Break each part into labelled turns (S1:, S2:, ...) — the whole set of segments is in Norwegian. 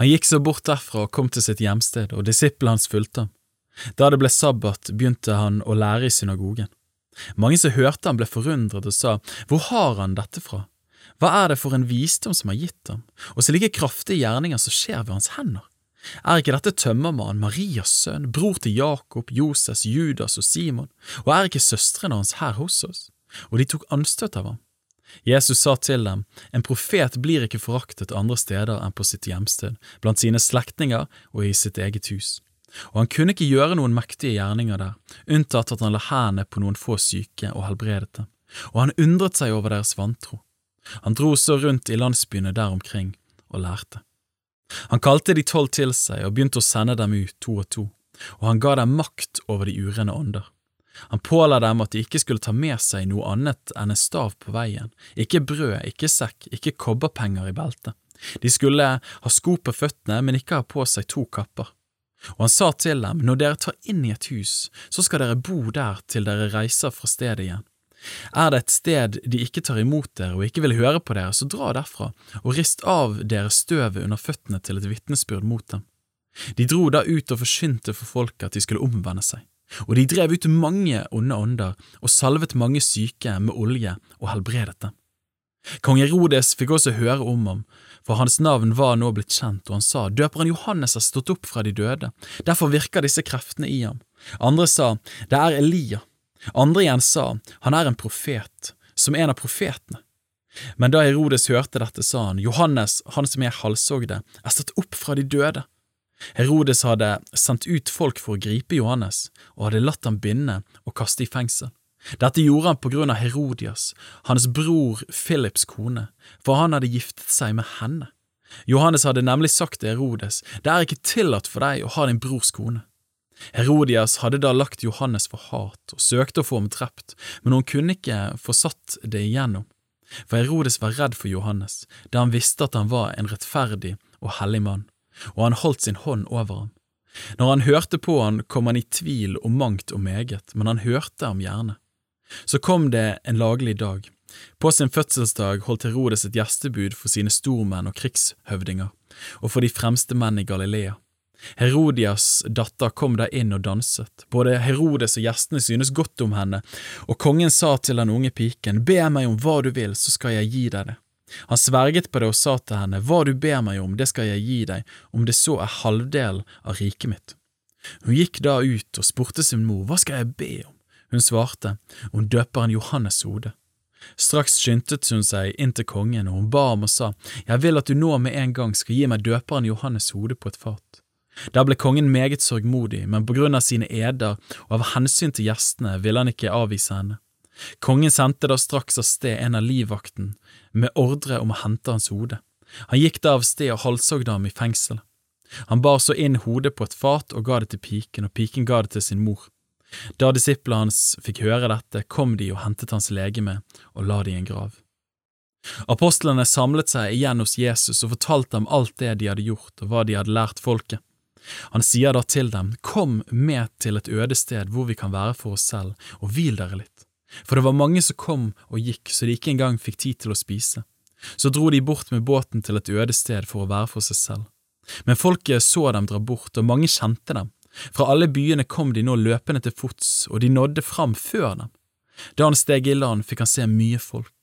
S1: Han gikk så bort derfra og kom til sitt hjemsted, og disiplene hans fulgte ham. Da det ble sabbat, begynte han å lære i synagogen. Mange som hørte ham ble forundret og sa, Hvor har han dette fra? Hva er det for en visdom som har gitt ham, og så like kraftige gjerninger som skjer ved hans hender? Er ikke dette tømmermannen, Marias sønn, bror til Jakob, Joses, Judas og Simon, og er ikke søstrene hans her hos oss? Og de tok anstøt av ham. Jesus sa til dem, En profet blir ikke foraktet andre steder enn på sitt hjemsted, blant sine slektninger og i sitt eget hus. Og han kunne ikke gjøre noen mektige gjerninger der, unntatt at han la hendene på noen få syke og helbredet dem, og han undret seg over deres vantro. Han dro så rundt i landsbyene der omkring og lærte. Han kalte de tolv til seg og begynte å sende dem ut to og to, og han ga dem makt over de urene ånder. Han påla dem at de ikke skulle ta med seg noe annet enn en stav på veien, ikke brød, ikke sekk, ikke kobberpenger i beltet. De skulle ha sko på føttene, men ikke ha på seg to kapper. Og han sa til dem, når dere tar inn i et hus, så skal dere bo der til dere reiser fra stedet igjen. Er det et sted de ikke tar imot dere og ikke vil høre på dere, så dra derfra og rist av dere støvet under føttene til et vitnesbyrd mot dem. De dro da ut og forsynte for folket at de skulle omvende seg. Og de drev ut mange onde ånder og salvet mange syke med olje og helbredet dem. Kong Herodes fikk også høre om ham, for hans navn var nå blitt kjent, og han sa, døperen Johannes har stått opp fra de døde, derfor virker disse kreftene i ham. Andre sa, det er Elia. Andre igjen sa, han er en profet, som en av profetene. Men da Herodes hørte dette, sa han, Johannes, han som jeg halshogde, er stått opp fra de døde. Herodes hadde sendt ut folk for å gripe Johannes, og hadde latt ham binde og kaste i fengsel. Dette gjorde han på grunn av Herodias, hans bror Philips kone, for han hadde giftet seg med henne. Johannes hadde nemlig sagt til Herodes, det er ikke tillatt for deg å ha din brors kone. Herodias hadde da lagt Johannes for hat og søkte å få ham drept, men hun kunne ikke få satt det igjennom, for Herodes var redd for Johannes, da han visste at han var en rettferdig og hellig mann og han holdt sin hånd over ham. Når han hørte på han, kom han i tvil om mangt og meget, men han hørte ham gjerne. Så kom det en laglig dag. På sin fødselsdag holdt Herodes et gjestebud for sine stormenn og krigshøvdinger, og for de fremste menn i Galilea. Herodias datter kom da inn og danset, både Herodes og gjestene synes godt om henne, og kongen sa til den unge piken, be meg om hva du vil, så skal jeg gi deg det. Han sverget på det og sa til henne, Hva du ber meg om, det skal jeg gi deg, om det så er halvdelen av riket mitt. Hun gikk da ut og spurte sin mor, Hva skal jeg be om? Hun svarte, Om døperen Johannes hode. Straks skyndte hun seg inn til kongen, og hun ba ham og sa, Jeg vil at du nå med en gang skal gi meg døperen Johannes hode på et fat. Der ble kongen meget sørgmodig, men på grunn av sine eder og av hensyn til gjestene ville han ikke avvise henne. Kongen sendte da straks av sted en av livvakten med ordre om å hente hans hode. Han gikk da av sted og halshogde ham i fengselet. Han bar så inn hodet på et fat og ga det til piken, og piken ga det til sin mor. Da disiplene hans fikk høre dette, kom de og hentet hans legeme og la det i en grav. Apostlene samlet seg igjen hos Jesus og fortalte ham alt det de hadde gjort og hva de hadde lært folket. Han sier da til dem, Kom med til et øde sted hvor vi kan være for oss selv, og hvil dere litt. For det var mange som kom og gikk så de ikke engang fikk tid til å spise. Så dro de bort med båten til et øde sted for å være for seg selv. Men folket så dem dra bort, og mange kjente dem. Fra alle byene kom de nå løpende til fots, og de nådde fram før dem. Da han steg i land, fikk han se mye folk.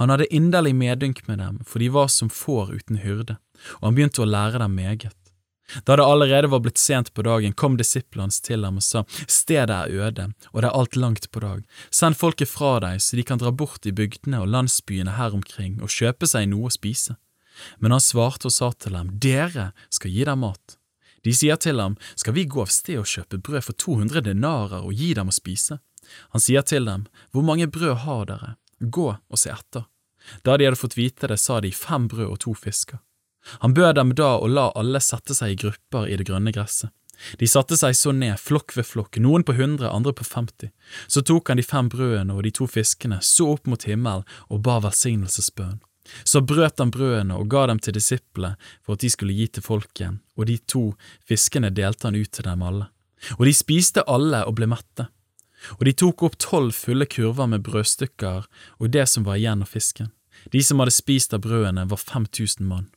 S1: Han hadde inderlig medynk med dem, for de var som får uten hyrde, og han begynte å lære dem meget. Da det allerede var blitt sent på dagen, kom disiplene hans til ham og sa, Stedet er øde, og det er alt langt på dag. Send folket fra deg, så de kan dra bort i bygdene og landsbyene her omkring og kjøpe seg noe å spise. Men han svarte og sa til dem, Dere skal gi dem mat. De sier til ham, Skal vi gå av sted og kjøpe brød for 200 denarer og gi dem å spise? Han sier til dem, Hvor mange brød har dere? Gå og se etter. Da de hadde fått vite det, sa de fem brød og to fisker. Han bød dem da å la alle sette seg i grupper i det grønne gresset. De satte seg så ned, flokk ved flokk, noen på hundre, andre på femti. Så tok han de fem brødene og de to fiskene, så opp mot himmelen og ba velsignelsesbønn. Så brøt han brødene og ga dem til disiplene for at de skulle gi til folket, og de to fiskene delte han ut til dem alle. Og de spiste alle og ble mette. Og de tok opp tolv fulle kurver med brødstykker og det som var igjen av fisken. De som hadde spist av brødene, var fem tusen mann.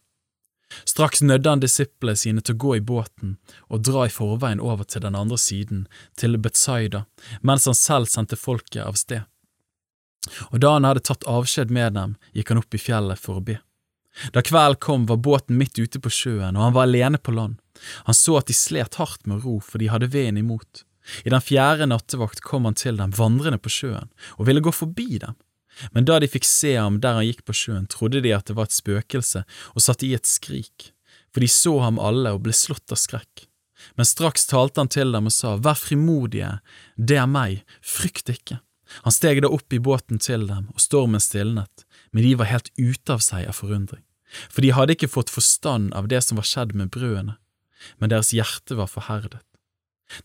S1: Straks nødde han disiplene sine til å gå i båten og dra i forveien over til den andre siden, til Betzaida, mens han selv sendte folket av sted. Og da han hadde tatt avskjed med dem, gikk han opp i fjellet for å be. Da kvelden kom, var båten midt ute på sjøen, og han var alene på land. Han så at de slet hardt med å ro, for de hadde veden imot. I den fjerde nattevakt kom han til dem vandrende på sjøen, og ville gå forbi dem. Men da de fikk se ham der han gikk på sjøen, trodde de at det var et spøkelse, og satte i et skrik, for de så ham alle og ble slått av skrekk. Men straks talte han til dem og sa, Vær frimodige, det er meg, frykt ikke. Han steg da opp i båten til dem, og stormen stilnet, men de var helt ute av seg av forundring, for de hadde ikke fått forstand av det som var skjedd med brødene, men deres hjerte var forherdet.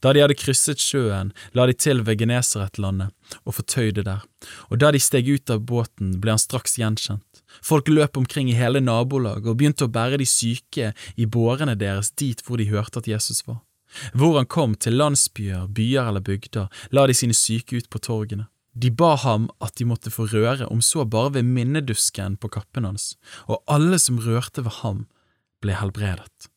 S1: Da de hadde krysset sjøen, la de til ved Genesaretlandet og fortøyde der, og da de steg ut av båten, ble han straks gjenkjent. Folk løp omkring i hele nabolaget og begynte å bære de syke i bårene deres dit hvor de hørte at Jesus var. Hvor han kom til landsbyer, byer eller bygder, la de sine syke ut på torgene. De ba ham at de måtte få røre, om så bare ved minnedusken på kappen hans, og alle som rørte ved ham, ble helbredet.